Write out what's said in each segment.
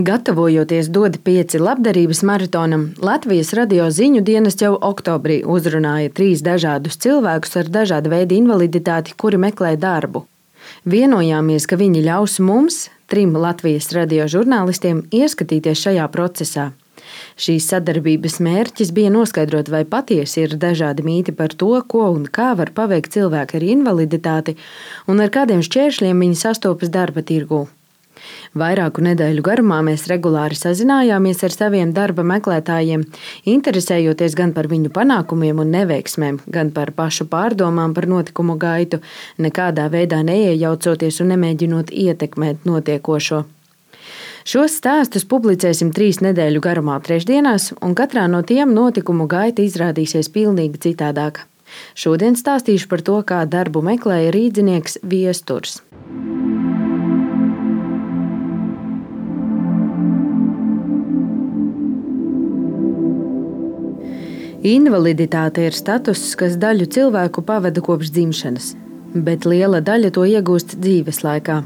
Gatavojoties dod pieci labdarības maratonam, Latvijas radio ziņu dienas jau oktobrī uzrunāja trīs dažādus cilvēkus ar dažādu veidu invaliditāti, kuri meklē darbu. Vienojāmies, ka viņi ļaus mums, trim Latvijas radio žurnālistiem, ieskatīties šajā procesā. Šīs sadarbības mērķis bija noskaidrot, vai patiesi ir dažādi mīti par to, ko un kā var paveikt cilvēki ar invaliditāti un ar kādiem šķēršļiem viņi sastopas darba tirgū. Vairāku nedēļu garumā mēs regulāri sazinājāmies ar saviem darba meklētājiem, interesējoties gan par viņu panākumiem un neveiksmēm, gan par pašu pārdomām par notikumu gaitu, nekādā veidā neiejaucoties un nemēģinot ietekmēt notiekošo. Šos stāstus publicēsim trīs nedēļu garumā, trešdienās, un katrā no tiem notikumu gaita izrādīsies pilnīgi citādāka. Šodien stāstīšu par to, kā darbu meklēja rīznieks Viesturs. Invaliditāte ir status, kas daļu cilvēku pavada kopš dzimšanas, bet liela daļa to iegūst dzīves laikā.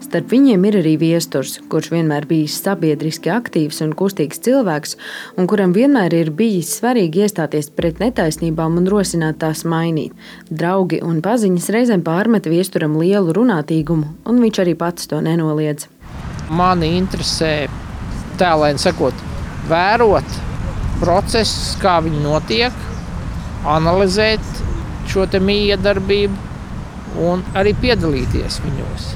Starp viņiem ir arī viesturs, kurš vienmēr bijis sabiedriski aktīvs un kustīgs cilvēks, un kuram vienmēr ir bijis svarīgi iestāties pret netaisnībām un rosināt tās mainīt. Draugi un paziņas reizēm pārmet viesturam lielu runātīgumu, un viņš arī pats to nenoliedz. Mani interesē tēlēni sakot, vērot process, kā viņi notiek, analizēt šo miedarbību un arī piedalīties viņos.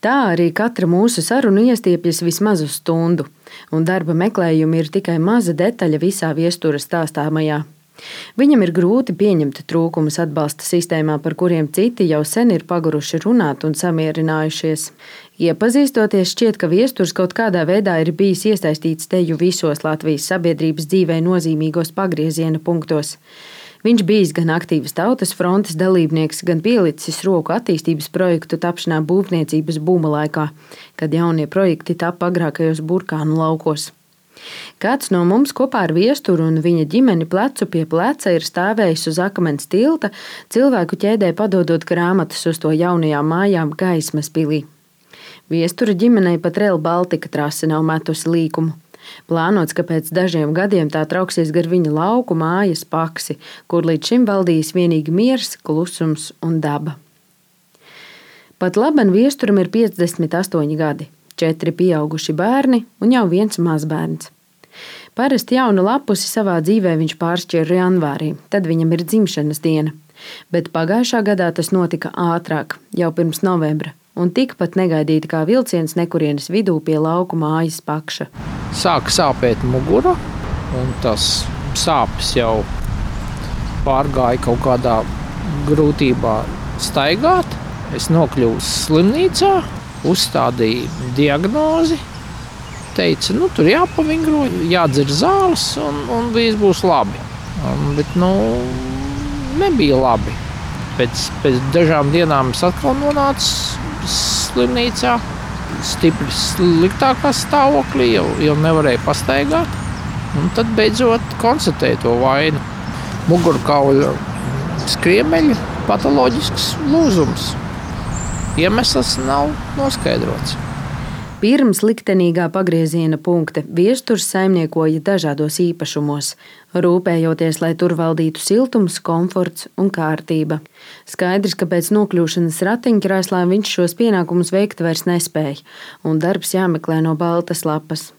Tā arī katra mūsu saruna iestiepjas vismaz uz stundu, un darba meklējumi ir tikai maza detaļa visā viestura stāstāmajā. Viņam ir grūti pieņemt trūkumus atbalsta sistēmā, par kuriem citi jau sen ir paguruši runāt un samierinājušies. Iepazīstoties, šķiet, ka viesturs kaut kādā veidā ir bijis iesaistīts teju visos Latvijas sabiedrības dzīvē nozīmīgos pagrieziena punktos. Viņš bijis gan aktīvs tautas frontes dalībnieks, gan pielicis roku attīstības projektu tapšanā būvniecības būma laikā, kad jaunie projekti tapa agrākajos burkānu laukos. Kāds no mums kopā ar viesturu un viņa ģimeni plecu pie pleca ir stāvējis uz akmens tilta, cilvēku ķēdē padodot grāmatas uz to jaunajām mājām gaismas pilī. Viestura ģimenei pat Real Baltica trase nav metusi līkumu. Plānots, ka pēc dažiem gadiem tā trauksies gar viņa lauku mājas paksi, kur līdz šim valdījis vienīgi miers, klusums un daba. Pat laban viesturam ir 58 gadi četri pieauguši bērni un jau viens mazbērns. Parasti jaunu lapusi savā dzīvē viņš pāršķir janvārī, tad viņam ir dzimšanas diena. Bet pagājušā gadā tas notika ātrāk, jau pirms novembra, un tikpat negaidīti kā vilciens nekurienes vidū pie lauku mājas pakša. Sāka sāpēt mugura, un tas sāpes jau pārgāja kaut kādā grūtībā staigāt. Es nokļuvu slimnīcā, uzstādīja diagnozi. Teica, nu, tur jāpavingro, jādzer zāles, un, un viss būs labi. Un, bet nu, nebija labi. Pēc, pēc dažām dienām es atkal nonācu slimnīcā. Stipri sliktākā stāvoklī, jau, jau nevarēja pastaigāt. Un tad beidzot konstatēja to vainu. Mugurkaula skriemeļa patoloģisks lūzums. Iemesls nav noskaidrots. Pirms liktenīgā pagrieziena punkta viesturs saimniekoja dažādos īpašumos, rūpējoties, lai tur valdītu siltums, komforts un kārtība. Skaidrs, ka pēc nokļūšanas ratiņkrēslā viņš šos pienākumus veikt vairs nespēja, un darbs jāmeklē no baltas lapas.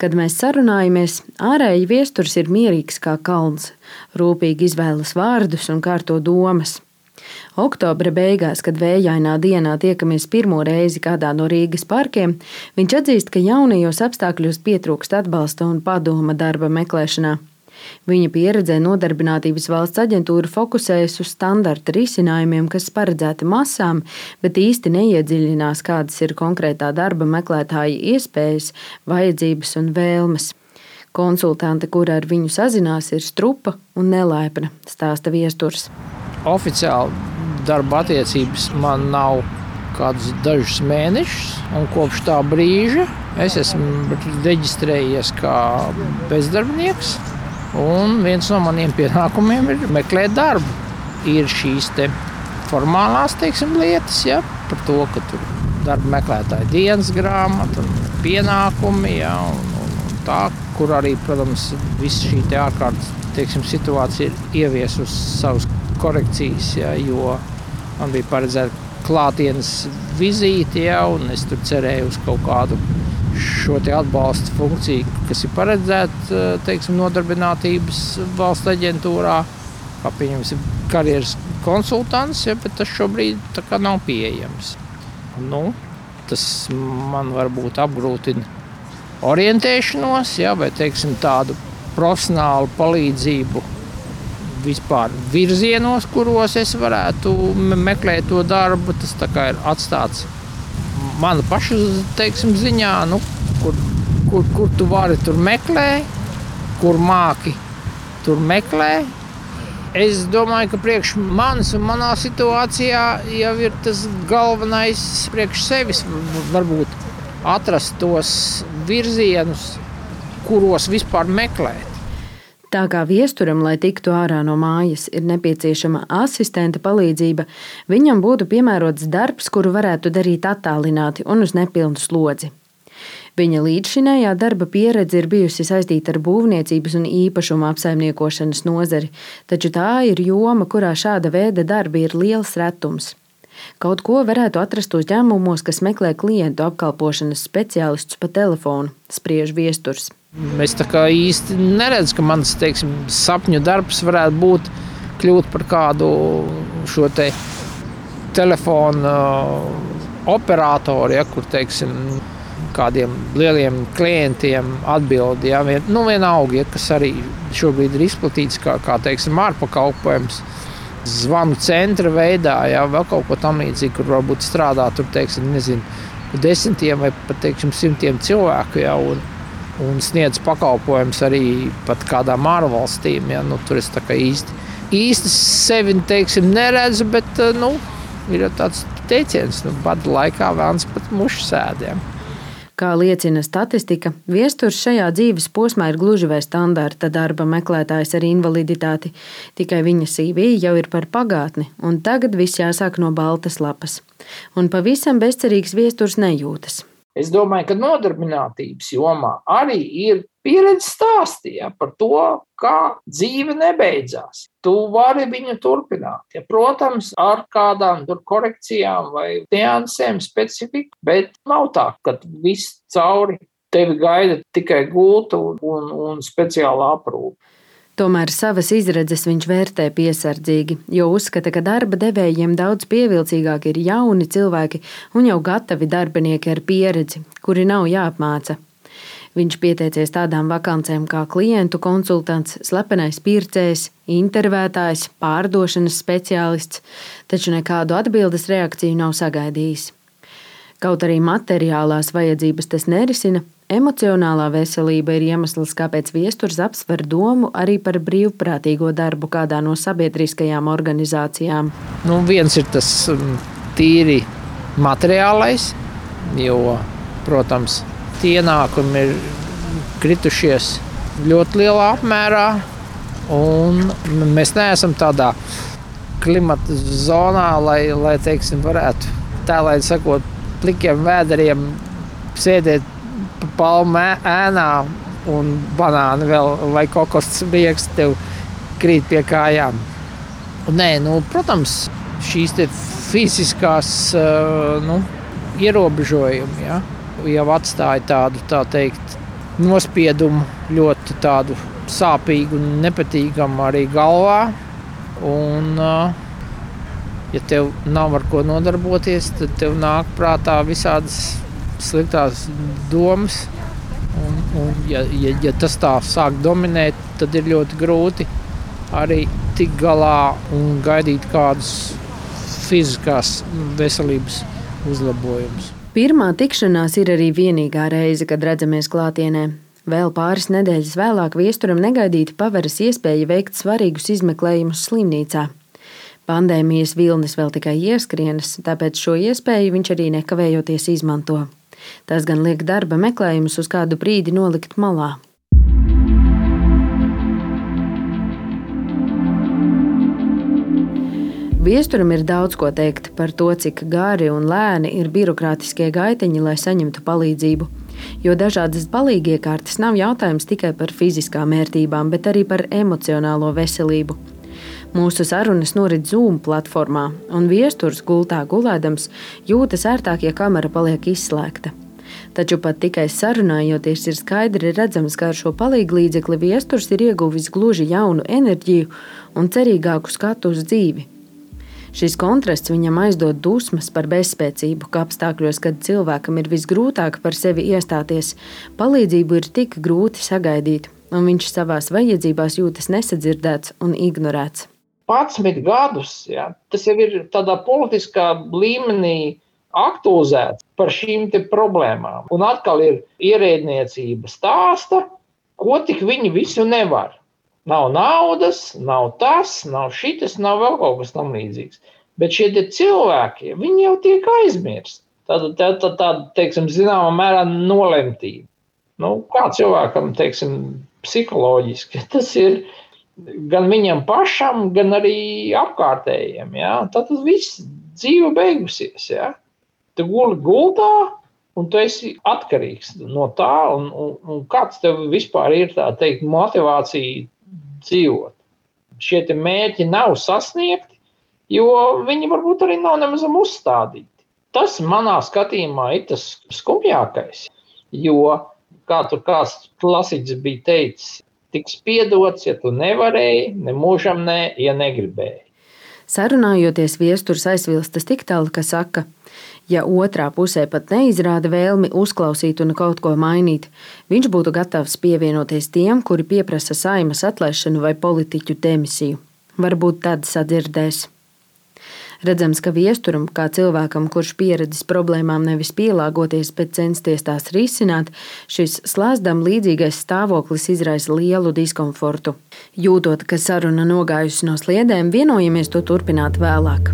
Kad mēs sarunājamies, ārēji viesturs ir mierīgs kā kalns, rūpīgi izvēlas vārdus un kārto domas. Oktobra beigās, kad vējainā dienā tiekamies pirmo reizi kādā no Rīgas parkiem, viņš atzīst, ka jaunajos apstākļos pietrūkst atbalsta un padoma darba meklēšanā. Viņa pieredzē nodarbinātības valsts aģentūra fokusējas uz standarta risinājumiem, kas paredzēti masām, bet īsti neiedziļinās, kādas ir konkrētā darba meklētāja iespējas, vajadzības un vēlmes. Konsultante, kur ar viņu sazinās, ir strupa un nelaipna, stāsta viesturs. Oficiāli darba attiecības man nav kādus dažus mēnešus, un kopš tā brīža es esmu reģistrējies kā bezdarbnieks. Un viens no maniem pienākumiem ir meklēt darbu. Ir šīs formālās teiksim, lietas, ja, par to, ka tur darba meklētāja dienas grāmata pienākumi, ja, un, un, un tā, kur arī, protams, viss šī ārkārtas teiksim, situācija ir ieviesusi savas korekcijas, ja, jo man bija paredzēta klātienes vizīte, ja, un es tur cerēju uz kaut kādu šo atbalsta funkciju, kas ir paredzēta teiksim, nodarbinātības valsts aģentūrā, kā pieņemsim, karjeras konsultants, ja, bet tas šobrīd nav pieejams. Nu, tas man varbūt apgrūtina orientēšanos, ja, vai teiksim, tādu profesionālu palīdzību vispār virzienos, kuros es varētu meklēt to darbu. Tas ir atstāts mana paša teiksim, ziņā, nu, kur, kur, kur tu vari tur meklēt, kur māki tur meklēt. Es domāju, ka priekš manis un manā situācijā jau ir tas galvenais priekš sevis. Varbūt atrast tos virzienus, kuros vispār meklēt. Tā kā viesturam, lai tiktu ārā no mājas, ir nepieciešama asistenta palīdzība, viņam būtu piemērots darbs, kuru varētu darīt attālināti un uz nepilnu slodzi. Viņa līdzšinējā darba pieredze ir bijusi saistīta ar būvniecības un īpašuma apsaimniekošanas nozari, taču tā ir joma, kurā šāda veida darbi ir liels retums. Kaut ko varētu atrast uzņēmumos, kas meklē klientu apkalpošanas speciālistus pa telefonu, spriež viesturs. Es tā kā īsti neredzu, ka mans teiksim, sapņu darbs varētu būt kļūt par kādu šo te telefonu operatoru, ja, kur teiksim, kādiem lieliem klientiem atbild. Ja, vien, nu, vienalga, ja, kas arī šobrīd ir izplatīts kā, kā teiksim, ārpakalpojums. Zvanu centra veidā, ja vēl kaut ko tamlīdzīgu, kur varbūt strādā tur, teiksim, nezinu, desmitiem vai pat teiksim, simtiem cilvēku. Ja, un, un sniedz pakalpojumus arī pat kādām ārvalstīm. Ja? Nu, tur es īsti, īsti sevi teiksim, neredzu, bet eh, nu, ir tāds teiciens, ka nu, bada laikā vēlams pat mušu sēdiem. Kā liecina statistika, viesturs šajā dzīves posmā ir gluži vai standarta darba meklētājs ar invaliditāti. Tikai viņa CV jau ir par pagātni, un tagad viss jāsāk no baltas lapas. Un pavisam bezcerīgs viesturs nejūtas. Es domāju, ka nodarbinātības jomā arī ir pieredze stāstīja par to, kā dzīve nebeidzās. Tu vari viņu turpināt. Ja, protams, ar kādām korekcijām vai niansēm, specifiku, bet nav tā, ka viss cauri tevi gaida tikai gulta un, un, un speciāla aprūpe. Tomēr savas izredzes viņš vērtē piesardzīgi, jo uzskata, ka darba devējiem daudz pievilcīgāk ir jauni cilvēki un jau gatavi darbinieki ar pieredzi, kuri nav jāapmāca. Viņš pieteicies tādām vakancēm kā klientu konsultants, slepenais pircējs, intervētājs, pārdošanas speciālists, taču nekādu atbildes reakciju nav sagaidījis. Kaut arī materiālās vajadzības tas nerisina, Emocionālā veselība ir iemesls, kāpēc viesturs apsver domu arī par brīvprātīgo darbu kādā no sabiedriskajām organizācijām. Nu, viens ir tas um, tīri materiālais, jo, protams, tie ienākumi ir kritušies ļoti lielā apmērā, un mēs neesam tādā klimata zonā, lai, lai teiksim, varētu tā, lai sakot, plikiem vēderiem sēdēt palmu ēnā un banāni vēl vai kokos biegs tev krīt pie kājām. Nē, nu, protams, šīs fiziskās uh, nu, ierobežojumi ja, jau atstāja tādu tā teikt, nospiedumu ļoti tādu sāpīgu un nepatīkamu arī galvā. Un, uh, ja tev nav ar ko nodarboties, tad tev nāk prātā visādas sliktās domas. Un, un, ja, ja, ja tas tā sāk dominēt, tad ir ļoti grūti arī tikt galā un gaidīt kādus fiziskās veselības uzlabojumus. Pirmā tikšanās ir arī vienīgā reize, kad redzamies klātienē. Vēl pāris nedēļas vēlāk viesturam negaidīti paveras iespēja veikt svarīgus izmeklējumus slimnīcā. Pandēmijas vilnis vēl tikai ieskrienas, tāpēc šo iespēju viņš arī nekavējoties izmanto. Tas gan liek darba meklējumus uz kādu brīdi nolikt malā. Viesturam ir daudz ko teikt par to, cik gari un lēni ir birokrātiskie gaiteņi, lai saņemtu palīdzību. Jo dažādas palīgiekārtas nav jautājums tikai par fiziskām vērtībām, bet arī par emocionālo veselību. Mūsu sarunas norit Zoom platformā, un viesturs gultā gulēdams jūtas ērtāk, ja kamera paliek izslēgta. Taču pat tikai sarunājoties, ir skaidri redzams, ka ar šo palīdzību viesturs ir ieguvis gluži jaunu enerģiju un cerīgāku skatu uz dzīvi. Šis kontrasts viņam aizdod dusmas par bezspēcību, ka apstākļos, kad cilvēkam ir visgrūtāk par sevi iestāties, palīdzību ir tik grūti sagaidīt, un viņš savās vajadzībās jūtas nesadzirdēts un ignorēts. 11 gadus, ja, tas jau ir tādā politiskā līmenī aktualizēts par šīm problēmām. Un atkal ir ierēdniecība stāsta, ko tik viņi visu nevar. Nav naudas, nav tas, nav šis, nav vēl kaut kas tamlīdzīgs. Bet šie cilvēki, jau tiek aizmirsti. Tāda, tā, tā, tā, teiksim, zināmā mērā nolemtība. Nu, kā cilvēkam, teiksim, psiholoģiski tas ir gan viņam pašam, gan arī apkārtējiem. Ja? Tad viss dzīve beigusies. Ja? Tu guli gultā, un tu esi atkarīgs no tā, un, un, un kāds tev vispār ir tā teikt, motivācija dzīvot. Šie mērķi nav sasniegti, jo viņi varbūt arī nav nemaz uzstādīti. Tas manā skatījumā ir tas skumjākais, jo, kā tur kāds klasiķis bija teicis, tiks piedots, ja tu nevarēji, ne mūžam nē, ja negribēji. Sarunājoties, viesturs aizvilstas tik tālu, ka saka, ja otrā pusē pat neizrāda vēlmi uzklausīt un kaut ko mainīt, viņš būtu gatavs pievienoties tiem, kuri pieprasa saimas atlaišanu vai politiķu demisiju. Varbūt tad sadzirdēs. Redzams, ka viesturam, kā cilvēkam, kurš pieredzis problēmām nevis pielāgoties, bet censties tās risināt, šis slēzdam līdzīgais stāvoklis izraisa lielu diskomfortu. Jūtot, ka saruna nogājusi no sliedēm, vienojamies to turpināt vēlāk.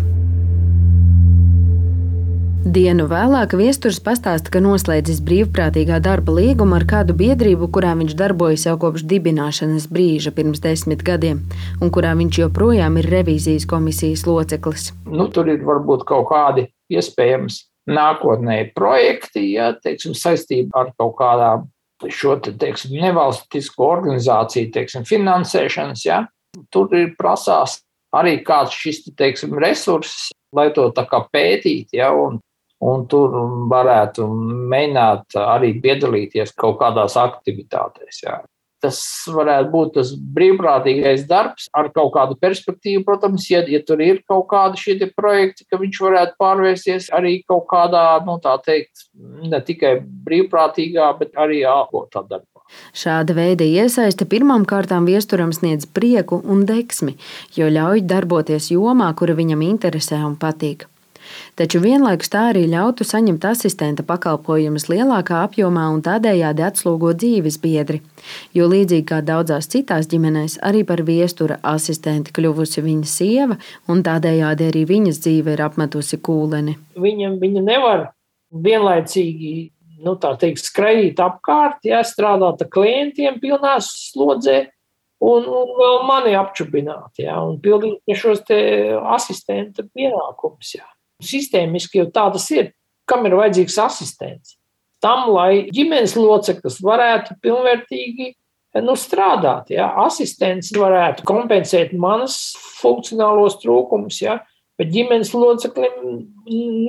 Dienu vēlāk viesturs pastāsta, ka noslēdzis brīvprātīgā darba līgumu ar kādu biedrību, kurā viņš darbojas jau kopš dibināšanas brīža pirms desmit gadiem, un kurā viņš joprojām ir revīzijas komisijas loceklis. Nu, tur ir varbūt kaut kādi iespējams nākotnē projekti, ja, teiksim, saistībā ar kaut kādām šo te, teiksim, nevalstisko organizāciju teiksim, finansēšanas. Ja. Tur ir prasās arī kāds šis teiksim, resurss, lai to pētītu. Ja, un un tur varētu mēģināt arī piedalīties kaut kādās aktivitātēs. Jā. Tas varētu būt tas brīvprātīgais darbs ar kaut kādu perspektīvu. Protams, ja, ja tur ir kaut kādi šie projekti, ka viņš varētu pārvērsties arī kaut kādā, nu, tā teikt, ne tikai brīvprātīgā, bet arī ārpotā darbā. Šāda veida iesaiste pirmām kārtām viesturam sniedz prieku un deksmi, jo ļauj darboties jomā, kura viņam interesē un patīk taču vienlaikus tā arī ļautu saņemt asistenta pakalpojumus lielākā apjomā un tādējādi atslogot dzīves biedri. Jo līdzīgi kā daudzās citās ģimenēs, arī par viestura asistenti kļuvusi viņa sieva, un tādējādi arī viņas dzīve ir apmetusi kūleni. Viņam viņa nevar vienlaicīgi nu, teikt, skraidīt apkārt, ja strādāt ar klientiem pilnā slodzē. Un, un vēl mani apčubināt, ja, un pildīt šos asistenta pienākumus. Ja sistēmiski jau tā tas ir. Kam ir vajadzīgs asistents? Tam, lai ģimenes loceklis varētu pilnvērtīgi nu, strādāt. Ja? Asistents varētu kompensēt manas funkcionālos trūkumus, ja? bet ģimenes loceklim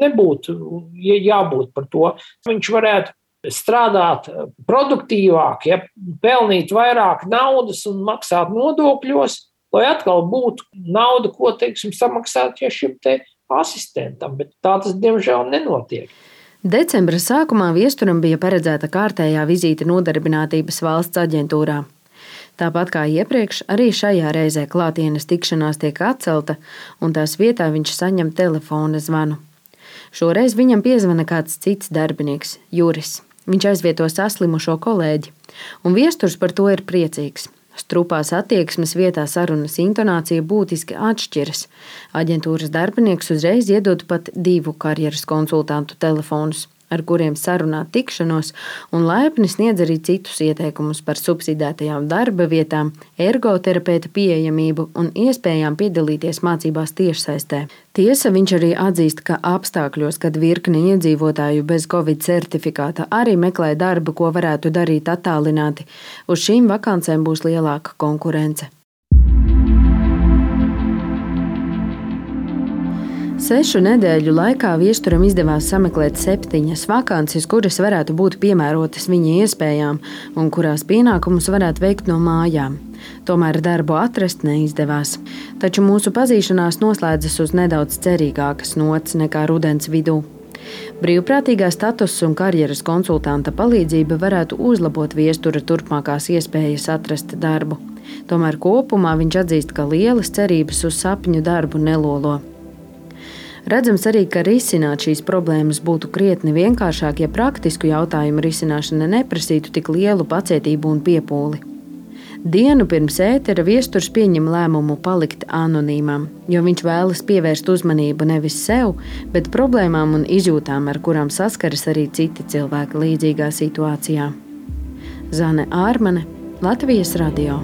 nebūtu jābūt par to. Viņš varētu strādāt produktīvāk, ja? pelnīt vairāk naudas un maksāt nodokļos, lai atkal būtu nauda, ko teiksim, samaksāt ja šim te asistentam, bet tā tas diemžēl nenotiek. Decembra sākumā viesturam bija paredzēta kārtējā vizīte Nodarbinātības valsts aģentūrā. Tāpat kā iepriekš, arī šajā reizē klātienes tikšanās tiek atcelta, un tās vietā viņš saņem telefona zvanu. Šoreiz viņam piezvana kāds cits darbinieks, Juris. Viņš aizvieto saslimušo kolēģi, un viesturs par to ir priecīgs. Strupās attieksmes vietā sarunas intonācija būtiski atšķiras. Aģentūras darbinieks uzreiz iedod pat divu karjeras konsultantu telefonus. Ar kuriem sarunāt tikšanos, un laipni sniedz arī citus ieteikumus par subsidētajām darba vietām, ergoterapeita pieejamību un iespējām piedalīties mācībās tiešsaistē. Tiesa viņš arī atzīst, ka apstākļos, kad virkni iedzīvotāju bez covid certifikāta arī meklē darbu, ko varētu darīt attālināti, uz šīm vakancēm būs lielāka konkurence. Sešu nedēļu laikā viesturam izdevās sameklēt septiņas vakances, kuras varētu būt piemērotas viņa iespējām un kurās pienākumus varētu veikt no mājām. Tomēr darbu atrast neizdevās. Taču mūsu pazīšanās noslēdzas uz nedaudz cerīgākas nots nekā rudens vidū. Brīvprātīgā statusa un karjeras konsultanta palīdzība varētu uzlabot viestura turpmākās iespējas atrast darbu. Tomēr kopumā viņš atzīst, ka lielas cerības uz sapņu darbu nelolo. Redzams arī, ka risināt šīs problēmas būtu krietni vienkāršāk, ja praktisku jautājumu risināšana neprasītu tik lielu pacietību un piepūli. Dienu pirms ētera viesturs pieņem lēmumu palikt anonīmam, jo viņš vēlas pievērst uzmanību nevis sev, bet problēmām un izjūtām, ar kurām saskaras arī citi cilvēki līdzīgā situācijā. Zane Ārmane, Latvijas Radio.